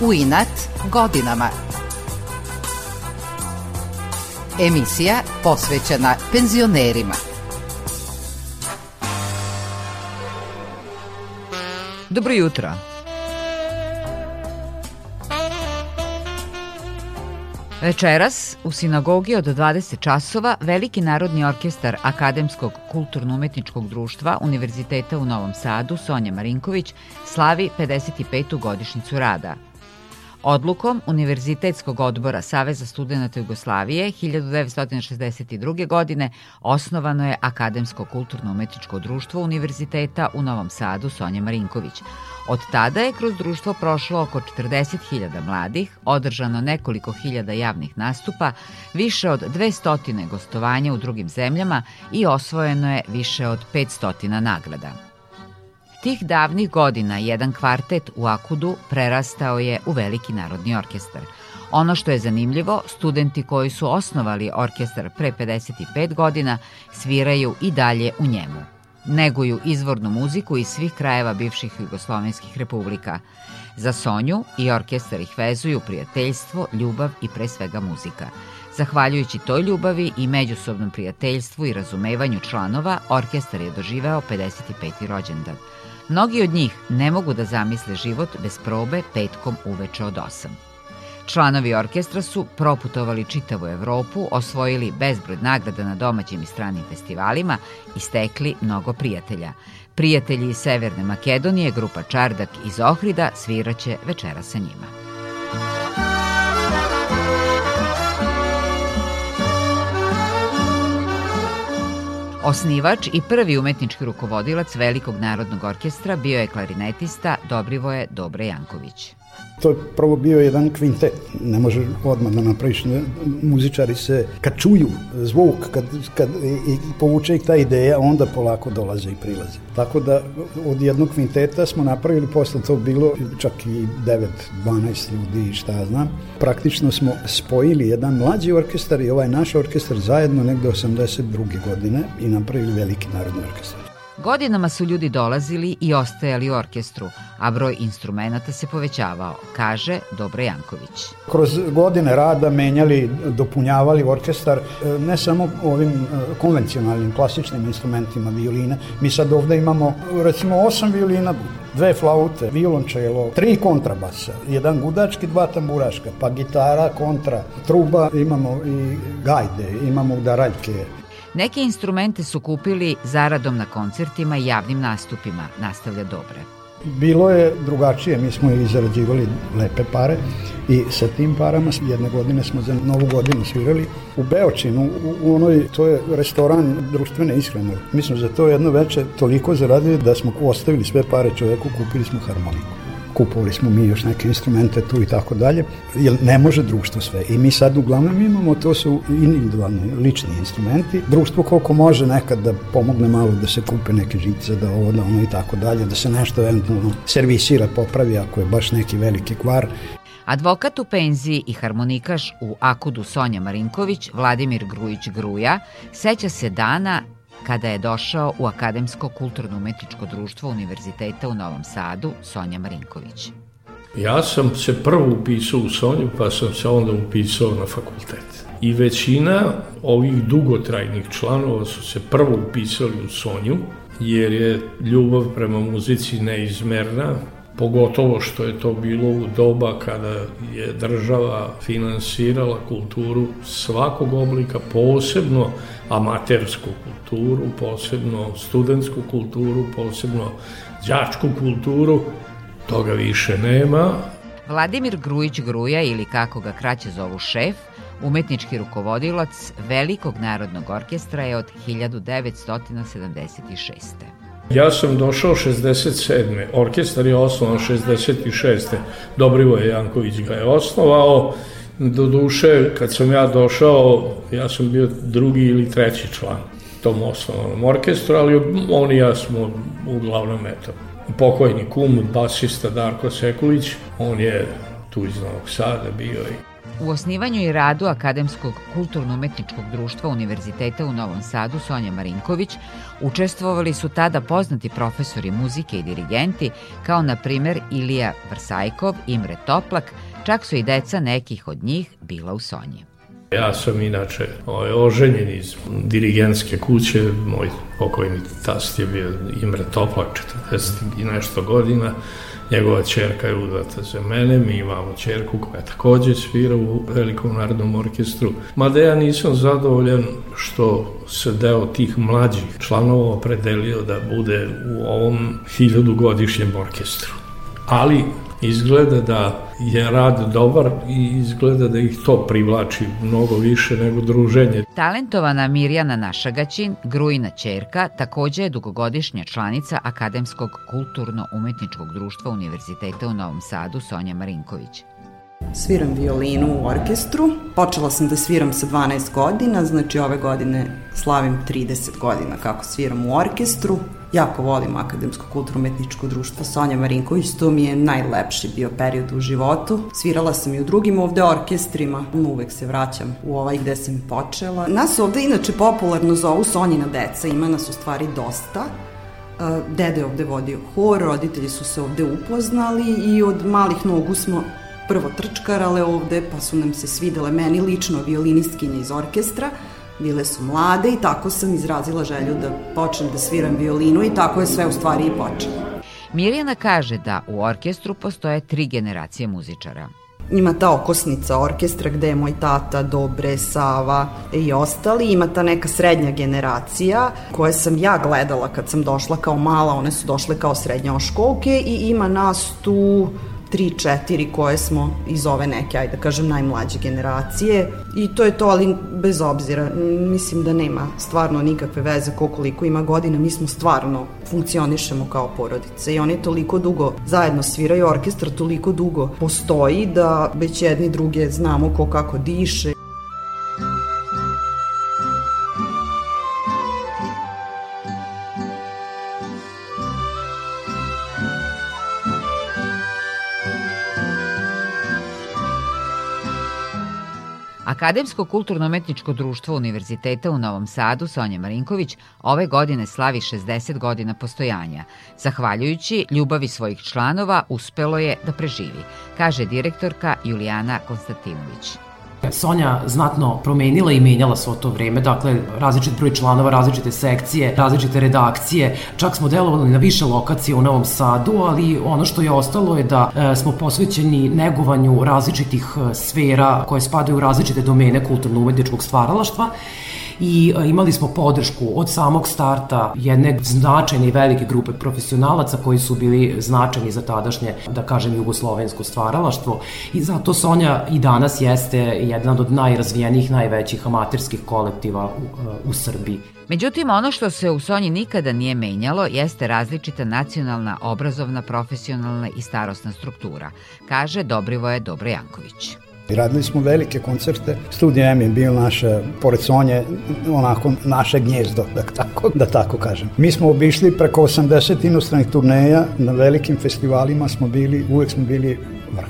U inat godinama. Emisija posvećena penzionerima. Dobro jutro. Večeras u sinagogi od 20 časova Veliki narodni orkestar Akademskog kulturno-umetničkog društva Univerziteta u Novom Sadu Sonja Marinković slavi 55. godišnicu rada – Odlukom Univerzitetskog odbora Saveza studenta Jugoslavije 1962. godine osnovano je Akademsko kulturno-umetničko društvo Univerziteta u Novom Sadu Sonja Marinković. Od tada je kroz društvo prošlo oko 40.000 mladih, održano nekoliko hiljada javnih nastupa, više od 200 gostovanja u drugim zemljama i osvojeno je više od 500 nagrada. Tih davnih godina jedan kvartet u Akudu prerastao je u veliki narodni orkestar. Ono što je zanimljivo, studenti koji su osnovali orkestar pre 55 godina sviraju i dalje u njemu. Neguju izvornu muziku iz svih krajeva bivših jugoslovenskih republika. Za Sonju i orkestar ih vezuju prijateljstvo, ljubav i pre svega muzika. Zahvaljujući toj ljubavi i međusobnom prijateljstvu i razumevanju članova, orkestar je doživeo 55. rođendan – Mnogi od njih ne mogu da zamisle život bez probe petkom uveče od 8. Članovi orkestra su proputovali čitavu Evropu, osvojili bezbroj nagrada na domaćim i stranim festivalima i stekli mnogo prijatelja. Prijatelji iz Severne Makedonije, grupa Čardak iz Ohrida sviraće večera sa njima. Osnivač i prvi umetnički rukovodilac Velikog narodnog orkestra bio je klarinetista Dobrivoje Dobre Janković. To je prvo bio jedan kvintet. Ne može odmah da napraviš. Muzičari se, kad čuju zvuk, kad, kad i, i povuče ih ta ideja, onda polako dolaze i prilaze. Tako da od jednog kvinteta smo napravili, posle to bilo čak i 9, 12 ljudi, šta ja znam. Praktično smo spojili jedan mlađi orkestar i ovaj naš orkestar zajedno negde 82. godine i napravili veliki narodni orkestar. Godinama su ljudi dolazili i ostajali u orkestru, a broj instrumenta se povećavao, kaže Dobro Janković. Kroz godine rada menjali, dopunjavali orkestar e, ne samo ovim e, konvencionalnim, klasičnim instrumentima violine. Mi sad ovde imamo recimo osam violina, dve flaute, violončelo, tri kontrabasa, jedan gudački, dva tamburaška, pa gitara, kontra, truba, imamo i gajde, imamo udaraljke, Neke instrumente su kupili zaradom na koncertima i javnim nastupima, nastavlja Dobre. Bilo je drugačije, mi smo i zarađivali lepe pare i sa tim parama jedne godine smo za novu godinu svirali u Beočinu, u, onoj, to je restoran društvene ishrane. Mi smo za to jedno veče toliko zaradili da smo ostavili sve pare čoveku, kupili smo harmoniku kupovali smo mi još neke instrumente tu i tako dalje, jer ne može društvo sve. I mi sad uglavnom imamo, to su individualni, lični instrumenti. Društvo koliko može nekad da pomogne malo da se kupe neke žice, da ovo, da ono i tako dalje, da se nešto eventualno servisira, popravi ako je baš neki veliki kvar. Advokat u penziji i harmonikaš u Akudu Sonja Marinković, Vladimir Grujić Gruja, seća se dana kada je došao u Akademsko kulturno-umetničko društvo Univerziteta u Novom Sadu Sonja Marinković. Ja sam se prvo upisao u Sonju, pa sam se onda upisao na fakultet. I većina ovih dugotrajnih članova su se prvo upisali u Sonju, jer je ljubav prema muzici neizmerna, pogotovo što je to bilo u doba kada je država finansirala kulturu svakog oblika, posebno amatersku kulturu, posebno studentsku kulturu, posebno đačku kulturu, toga više nema. Vladimir Grujić Gruja ili kako ga kraće zovu šef, umetnički rukovodilac Velikog narodnog orkestra je od 1976. Ja sam došao 67. Orkestar je osnovan 66. Dobrivoje Janković ga je osnovao. Do duše, kad sam ja došao, ja sam bio drugi ili treći član tom osnovnom orkestru, ali on i ja smo uglavnom, eto, pokojni kum, basista Darko Sekulić, on je tu iz Novog Sada bio i U osnivanju i radu Akademskog kulturno-umetničkog društva Univerziteta u Novom Sadu Sonja Marinković učestvovali su tada poznati profesori muzike i dirigenti kao na primer Ilija Vrsajkov, Imre Toplak, čak su i deca nekih od njih bila u Sonji. Ja sam inače ovaj, oženjen iz dirigentske kuće, moj pokojni tast je bio Imre Toplak, 40 i nešto godina, njegova čerka je udata za mene, mi imamo čerku koja takođe svira u Velikom narodnom orkestru. Mada ja nisam zadovoljan što se deo tih mlađih članova opredelio da bude u ovom hiljadugodišnjem orkestru. Ali izgleda da je rad dobar i izgleda da ih to privlači mnogo više nego druženje. Talentovana Mirjana Našagaćin, Grujna Ćerka, takođe je dugogodišnja članica Akademskog kulturno-umetničkog društva Univerziteta u Novom Sadu Sonja Marinković. Sviram violinu u orkestru. Počela sam da sviram sa 12 godina, znači ove godine slavim 30 godina kako sviram u orkestru. Jako volim Akademsko kulturno-umetničko društvo Sonja Marinković, to mi je najlepši bio period u životu. Svirala sam i u drugim ovde orkestrima, uvek se vraćam u ovaj gde sam počela. Nas ovde inače popularno zovu Sonjina deca, ima nas u stvari dosta. Dede ovde vodio hor, roditelji su se ovde upoznali i od malih nogu smo prvo trčkarale ovde, pa su nam se svidele meni lično violinistkinje iz orkestra, bile su mlade i tako sam izrazila želju da počnem da sviram violinu i tako je sve u stvari i počelo. Mirjana kaže da u orkestru postoje tri generacije muzičara. Ima ta okosnica orkestra gde je moj tata, Dobre, Sava i ostali. Ima ta neka srednja generacija koje sam ja gledala kad sam došla kao mala, one su došle kao srednjoškolke i ima nas tu tri, četiri koje smo iz ove neke, ajde da kažem, najmlađe generacije. I to je to, ali bez obzira. Mislim da nema stvarno nikakve veze koliko ima godina. Mi smo stvarno funkcionišemo kao porodice i oni toliko dugo zajedno sviraju, orkestar toliko dugo postoji da već jedni druge znamo ko kako diše. Akademsko kulturno-umetničko društvo Univerziteta u Novom Sadu Sonja Marinković ove godine slavi 60 godina postojanja. Zahvaljujući ljubavi svojih članova uspelo je da preživi, kaže direktorka Julijana Konstantinović. Sonja znatno promenila i menjala svo to vreme, dakle različit broj članova, različite sekcije, različite redakcije, čak smo delovali na više lokacije u Novom Sadu, ali ono što je ostalo je da e, smo posvećeni negovanju različitih e, sfera koje spadaju u različite domene kulturno-umetničkog stvaralaštva i e, imali smo podršku od samog starta jedne značajne i velike grupe profesionalaca koji su bili značajni za tadašnje, da kažem, jugoslovensko stvaralaštvo i zato Sonja i danas jeste jedan od najrazvijenijih, najvećih amaterskih kolektiva u, e, u Srbiji. Međutim, ono što se u Sonji nikada nije menjalo jeste različita nacionalna, obrazovna, profesionalna i starostna struktura, kaže Dobrivoje Dobrojanković. I radili smo velike koncerte. Studija M je bio naša, pored Sonje, onako naše gnjezdo, da tako, da tako kažem. Mi smo obišli preko 80 inostranih turneja, na velikim festivalima smo bili, uvek smo bili vrh.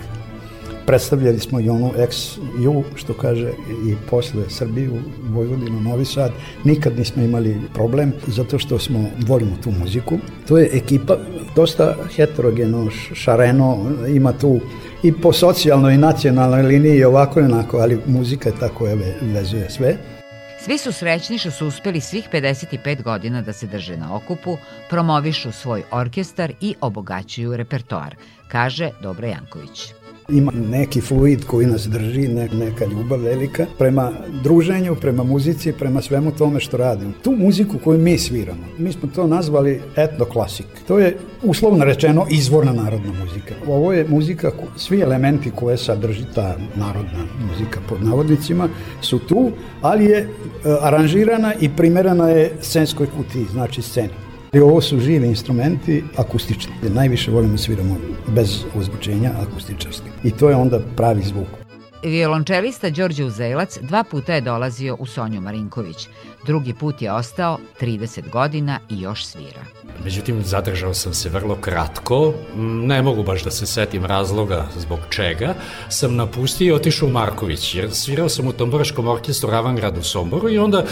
Predstavljali smo i onu ex-ju, što kaže, i posle Srbiju, Vojvodinu, Novi Sad. Nikad nismo imali problem, zato što smo, volimo tu muziku. To je ekipa dosta heterogeno, šareno, ima tu i po socijalnoj i nacionalnoj liniji ovako i onako, ali muzika je ta koja vezuje sve. Svi su srećni što su uspeli svih 55 godina da se drže na okupu, promovišu svoj orkestar i obogaćuju repertoar, kaže Dobra Janković. Ima neki fluid koji nas drži, ne, neka ljubav velika prema druženju, prema muzici, prema svemu tome što radimo. Tu muziku koju mi sviramo, mi smo to nazvali etnoklasik. To je uslovno rečeno izvorna narodna muzika. Ovo je muzika, svi elementi koje sadrži ta narodna muzika pod navodnicima su tu, ali je e, aranžirana i primerana je scenskoj kutiji, znači sceni. I ovo su živi instrumenti akustični. Najviše volimo da sviramo bez uzbučenja akustičarski. I to je onda pravi zvuk. Violončelista Đorđe Uzelac dva puta je dolazio u Sonju Marinković. Drugi put je ostao 30 godina i još svira. Međutim, zadržao sam se vrlo kratko, ne mogu baš da se setim razloga zbog čega, sam napustio i otišao u Marković, jer svirao sam u Tomboraškom orkestru Avangrad u Somboru i onda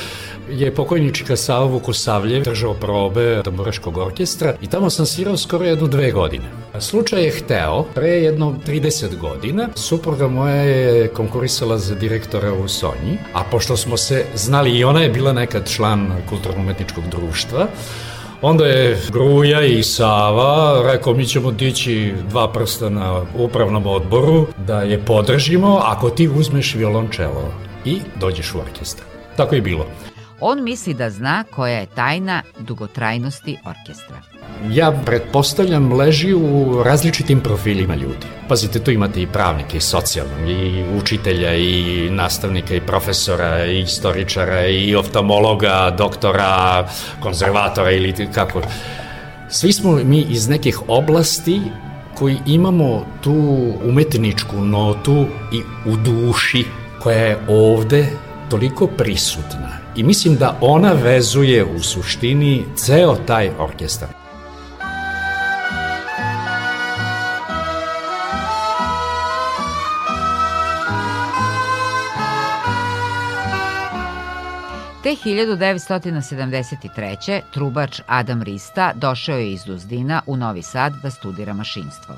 je pokojnička Savo Vukosavljev držao probe Tomboraškog orkestra i tamo sam svirao skoro jednu dve godine. Slučaj je hteo, pre jedno 30 godina, supruga moja je konkurisala za direktora u Sonji, a pošto smo se znali i ona je bila nekad član kulturno-umetničkog društva, Onda je Gruja i Sava rekao mi ćemo dići dva prsta na upravnom odboru da je podržimo ako ti uzmeš violončelo i dođeš u orkestar. Tako je bilo. On misli da zna koja je tajna dugotrajnosti orkestra. Ja pretpostavljam leži u različitim profilima ljudi. Pazite, tu imate i pravnike, i socijalnog, i učitelja, i nastavnika, i profesora, i istoričara, i oftalmologa, doktora, konzervatora ili kako. Svi smo mi iz nekih oblasti koji imamo tu umetničku notu i u duši koja je ovde toliko prisutna. I mislim da ona vezuje u suštini ceo taj orkestar. Te 1973. trubač Adam Rista došao je iz Duzdina u Novi Sad da studira mašinstvo.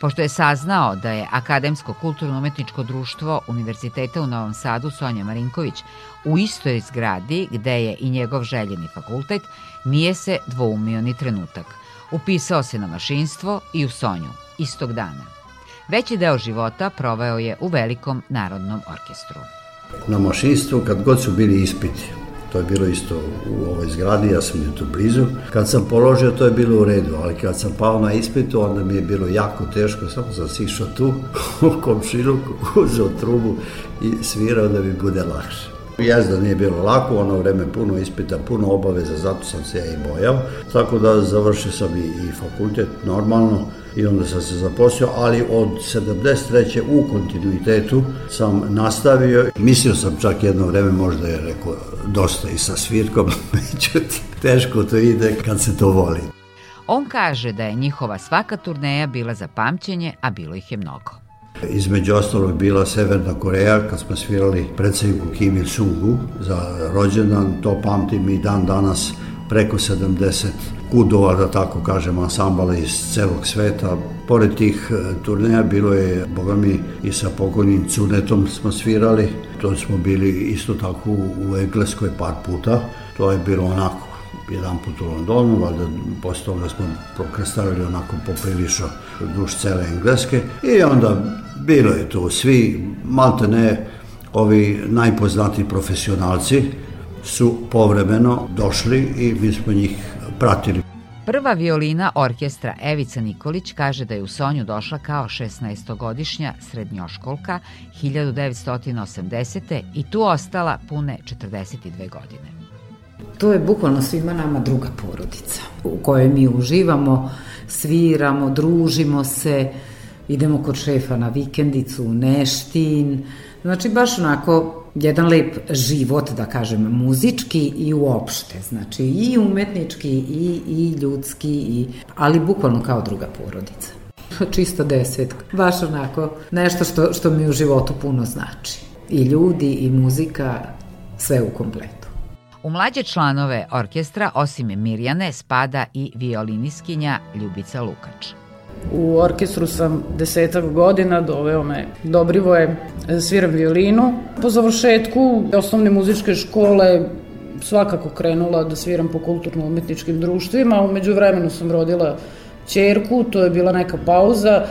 Pošto je saznao da je Akademsko kulturno-umetničko društvo Univerziteta u Novom Sadu Sonja Marinković u istoj zgradi gde je i njegov željeni fakultet, nije se dvoumio ni trenutak. Upisao se na mašinstvo i u Sonju, istog dana. Veći deo života proveo je u Velikom narodnom orkestru. Na mašinstvu, kad god su bili ispiti, To je bilo isto u ovoj zgradi, ja sam tu blizu. Kad sam položio, to je bilo u redu, ali kad sam pao na ispitu, onda mi je bilo jako teško, samo sam sišao tu u komšiluku, uzeo trubu i svirao da mi bude lakše. Jezda nije bilo lako, ono vreme puno ispita, puno obaveza, zato sam se ja i bojao. Tako da završio sam i, i fakultet normalno i onda sam se zaposlio, ali od 73. u kontinuitetu sam nastavio. Mislio sam čak jedno vreme možda je rekao dosta i sa svirkom, međutim teško to ide kad se to voli. On kaže da je njihova svaka turneja bila za pamćenje, a bilo ih je mnogo. Između ostalog bila Severna Koreja kad smo svirali predsedniku Kim Il-sungu za rođendan, to pamtim i dan danas preko 70 kudova, da tako kažem, ansambala iz celog sveta. Pored tih e, turneja bilo je, boga mi, i sa pokojnim Cunetom smo svirali. To smo bili isto tako u Engleskoj par puta. To je bilo onako jedan put u Londonu, valjda posle toga smo prokrastavili onako poprilično duž cele Engleske i onda bilo je to svi, malte ne, ovi najpoznatiji profesionalci su povremeno došli i mi smo njih pratili. Prva violina orkestra Evica Nikolić kaže da je u Sonju došla kao 16-godišnja srednjoškolka 1980. i tu ostala pune 42 godine. To je bukvalno svima nama druga porodica u kojoj mi uživamo, sviramo, družimo se, idemo kod šefa na vikendicu u Neštin. Znači baš onako jedan lep život, da kažem, muzički i uopšte. Znači i umetnički i, i ljudski, i, ali bukvalno kao druga porodica. Čista desetka. Baš onako nešto što, što mi u životu puno znači. I ljudi, i muzika, sve u kompletu. U mlađe članove orkestra, osim Mirjane, spada i violiniskinja Ljubica Lukač. U orkestru sam desetak godina, doveo me Dobrivoje, sviram violinu. Po završetku osnovne muzičke škole svakako krenula da sviram po kulturno-umetničkim društvima. Umeđu vremenu sam rodila čerku, to je bila neka pauza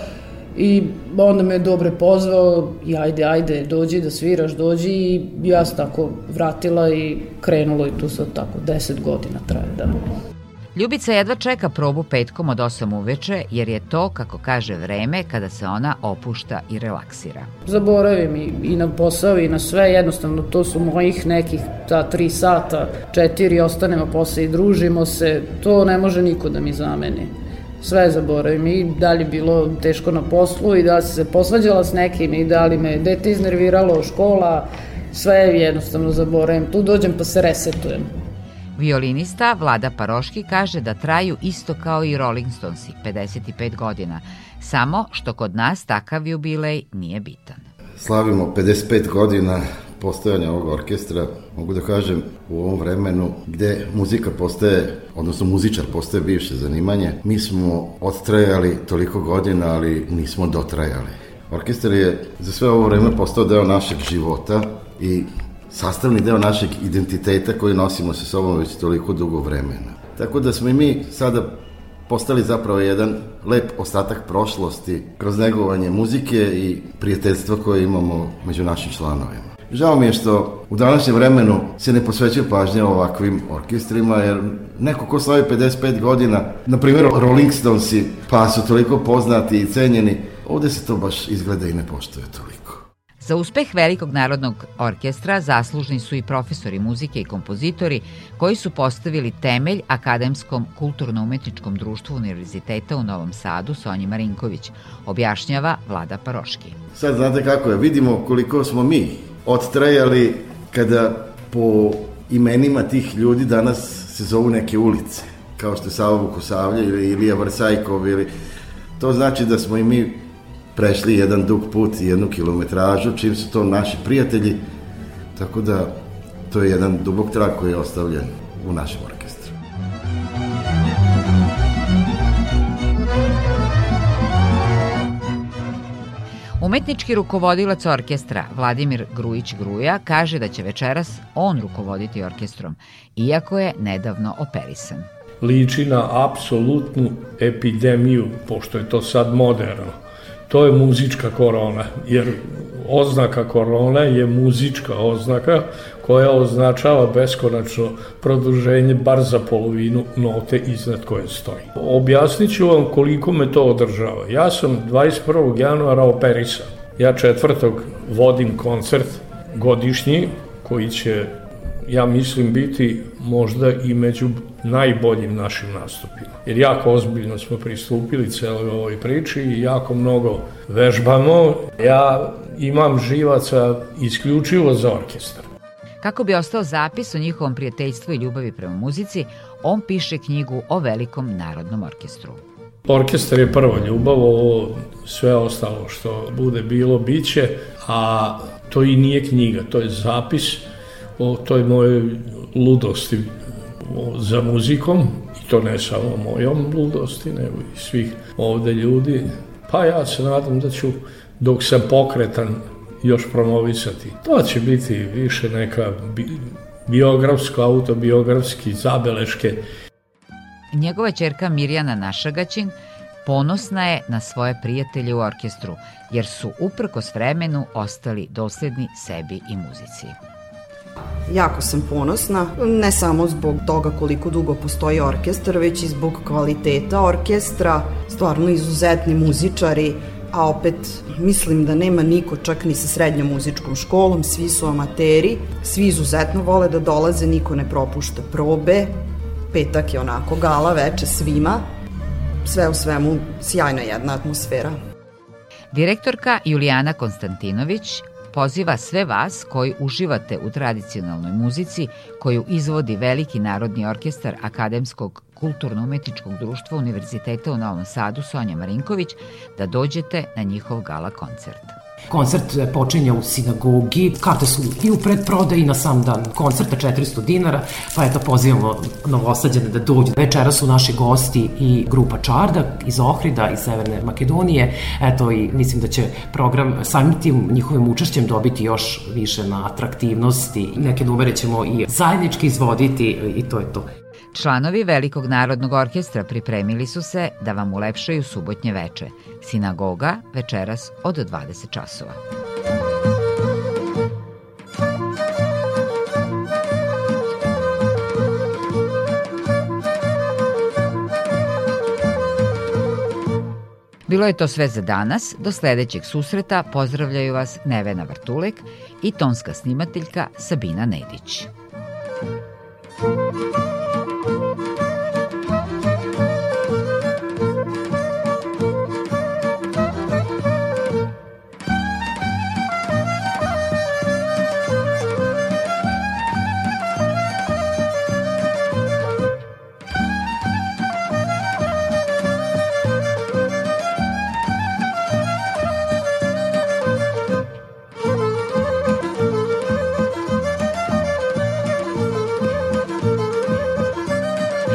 I onda me dobre pozvao i ajde, ajde, dođi da sviraš, dođi i ja sam tako vratila i krenulo i tu sad tako, deset godina traje, da. Ljubica jedva čeka probu petkom od 8 uveče, jer je to, kako kaže, vreme kada se ona opušta i relaksira. Zaboravim i, i na posao i na sve, jednostavno to su mojih nekih ta tri sata, četiri, ostanemo posle i družimo se, to ne može niko da mi zameni sve zaboravim i da li bilo teško na poslu i da se posvađala s nekim i da li me dete iznerviralo, škola, sve jednostavno zaboravim. Tu dođem pa se resetujem. Violinista Vlada Paroški kaže da traju isto kao i Rolling Stonesi, 55 godina, samo što kod nas takav jubilej nije bitan. Slavimo 55 godina postojanja ovog orkestra, mogu da kažem, u ovom vremenu gde muzika postaje, odnosno muzičar postaje bivše zanimanje, mi smo odtrajali toliko godina, ali nismo dotrajali. Orkestar je za sve ovo vreme postao deo našeg života i sastavni deo našeg identiteta koji nosimo sa sobom već toliko dugo vremena. Tako da smo i mi sada postali zapravo jedan lep ostatak prošlosti kroz negovanje muzike i prijateljstva koje imamo među našim članovima. Žao mi je što u današnjem vremenu se ne posvećuje pažnja ovakvim orkestrima, jer neko ko slavi 55 godina, na primjer Rolling Stonesi, pa su toliko poznati i cenjeni, ovde se to baš izgleda i ne poštuje toliko. Za uspeh Velikog narodnog orkestra zaslužni su i profesori muzike i kompozitori koji su postavili temelj Akademskom kulturno-umetničkom društvu Univerziteta u Novom Sadu Sonji Marinković, objašnjava Vlada Paroški. Sad znate kako je, vidimo koliko smo mi odtrajali kada po imenima tih ljudi danas se zovu neke ulice, kao što je Savo Vukosavlja ili Ilija Vrsajkov ili to znači da smo i mi prešli jedan dug put i jednu kilometražu, čim su to naši prijatelji, tako da to je jedan dubok trag koji je ostavljen u našem orkestru. Umetnički rukovodilac orkestra Vladimir Grujić-Gruja kaže da će večeras on rukovoditi orkestrom, iako je nedavno operisan. Liči na apsolutnu epidemiju, pošto je to sad moderno. To je muzička korona, jer oznaka korona je muzička oznaka koja označava beskonačno produženje bar za polovinu note iznad koje stoji. Objasnit ću vam koliko me to održava. Ja sam 21. januara operisan. Ja četvrtog vodim koncert godišnji koji će, ja mislim, biti možda i među najboljim našim nastupima. Jer jako ozbiljno smo pristupili celoj ovoj priči i jako mnogo vežbamo. Ja imam živaca isključivo za orkestar. Kako bi ostao zapis o njihovom prijateljstvu i ljubavi prema muzici, on piše knjigu o Velikom narodnom orkestru. Orkestar je prva ljubav, ovo sve ostalo što bude bilo, biće, a to i nije knjiga, to je zapis o toj mojoj ludosti za muzikom, i to ne samo mojom ludosti, nego i svih ovde ljudi. Pa ja se nadam da ću, dok sam pokretan, još promovisati. To će biti više neka bi, biografsko, autobiografski zabeleške. Njegova čerka Mirjana Našagaćin ponosna je na svoje prijatelje u orkestru, jer su uprkos vremenu ostali dosledni sebi i muzici. Jako sam ponosna, ne samo zbog toga koliko dugo postoji orkestar, već i zbog kvaliteta orkestra, stvarno izuzetni muzičari, a opet mislim da nema niko čak ni sa srednjom muzičkom školom, svi su amateri, svi izuzetno vole da dolaze, niko ne propušta probe, petak je onako gala veče svima, sve u svemu sjajna jedna atmosfera. Direktorka Julijana Konstantinović poziva sve vas koji uživate u tradicionalnoj muzici koju izvodi Veliki narodni orkestar Akademskog kulturno-umetničkog društva Univerziteta u Novom Sadu Sonja Marinković da dođete na njihov gala koncert. Koncert počinje u sinagogi, karte su i u predprodaji na sam dan koncerta 400 dinara, pa eto pozivamo novosađene da dođu. Večera su naši gosti i grupa Čardak iz Ohrida iz Severne Makedonije, eto i mislim da će program samim tim njihovim učešćem dobiti još više na atraktivnosti. Neke numere ćemo i zajednički izvoditi i to je to. Članovi Velikog narodnog orkestra pripremili su se da vam ulepšaju subotnje veče. Sinagoga večeras od 20 časova. Bilo je to sve za danas. Do sledećeg susreta pozdravljaju vas Nevena Vrtulek i tonska snimateljka Sabina Nedić. Thank you.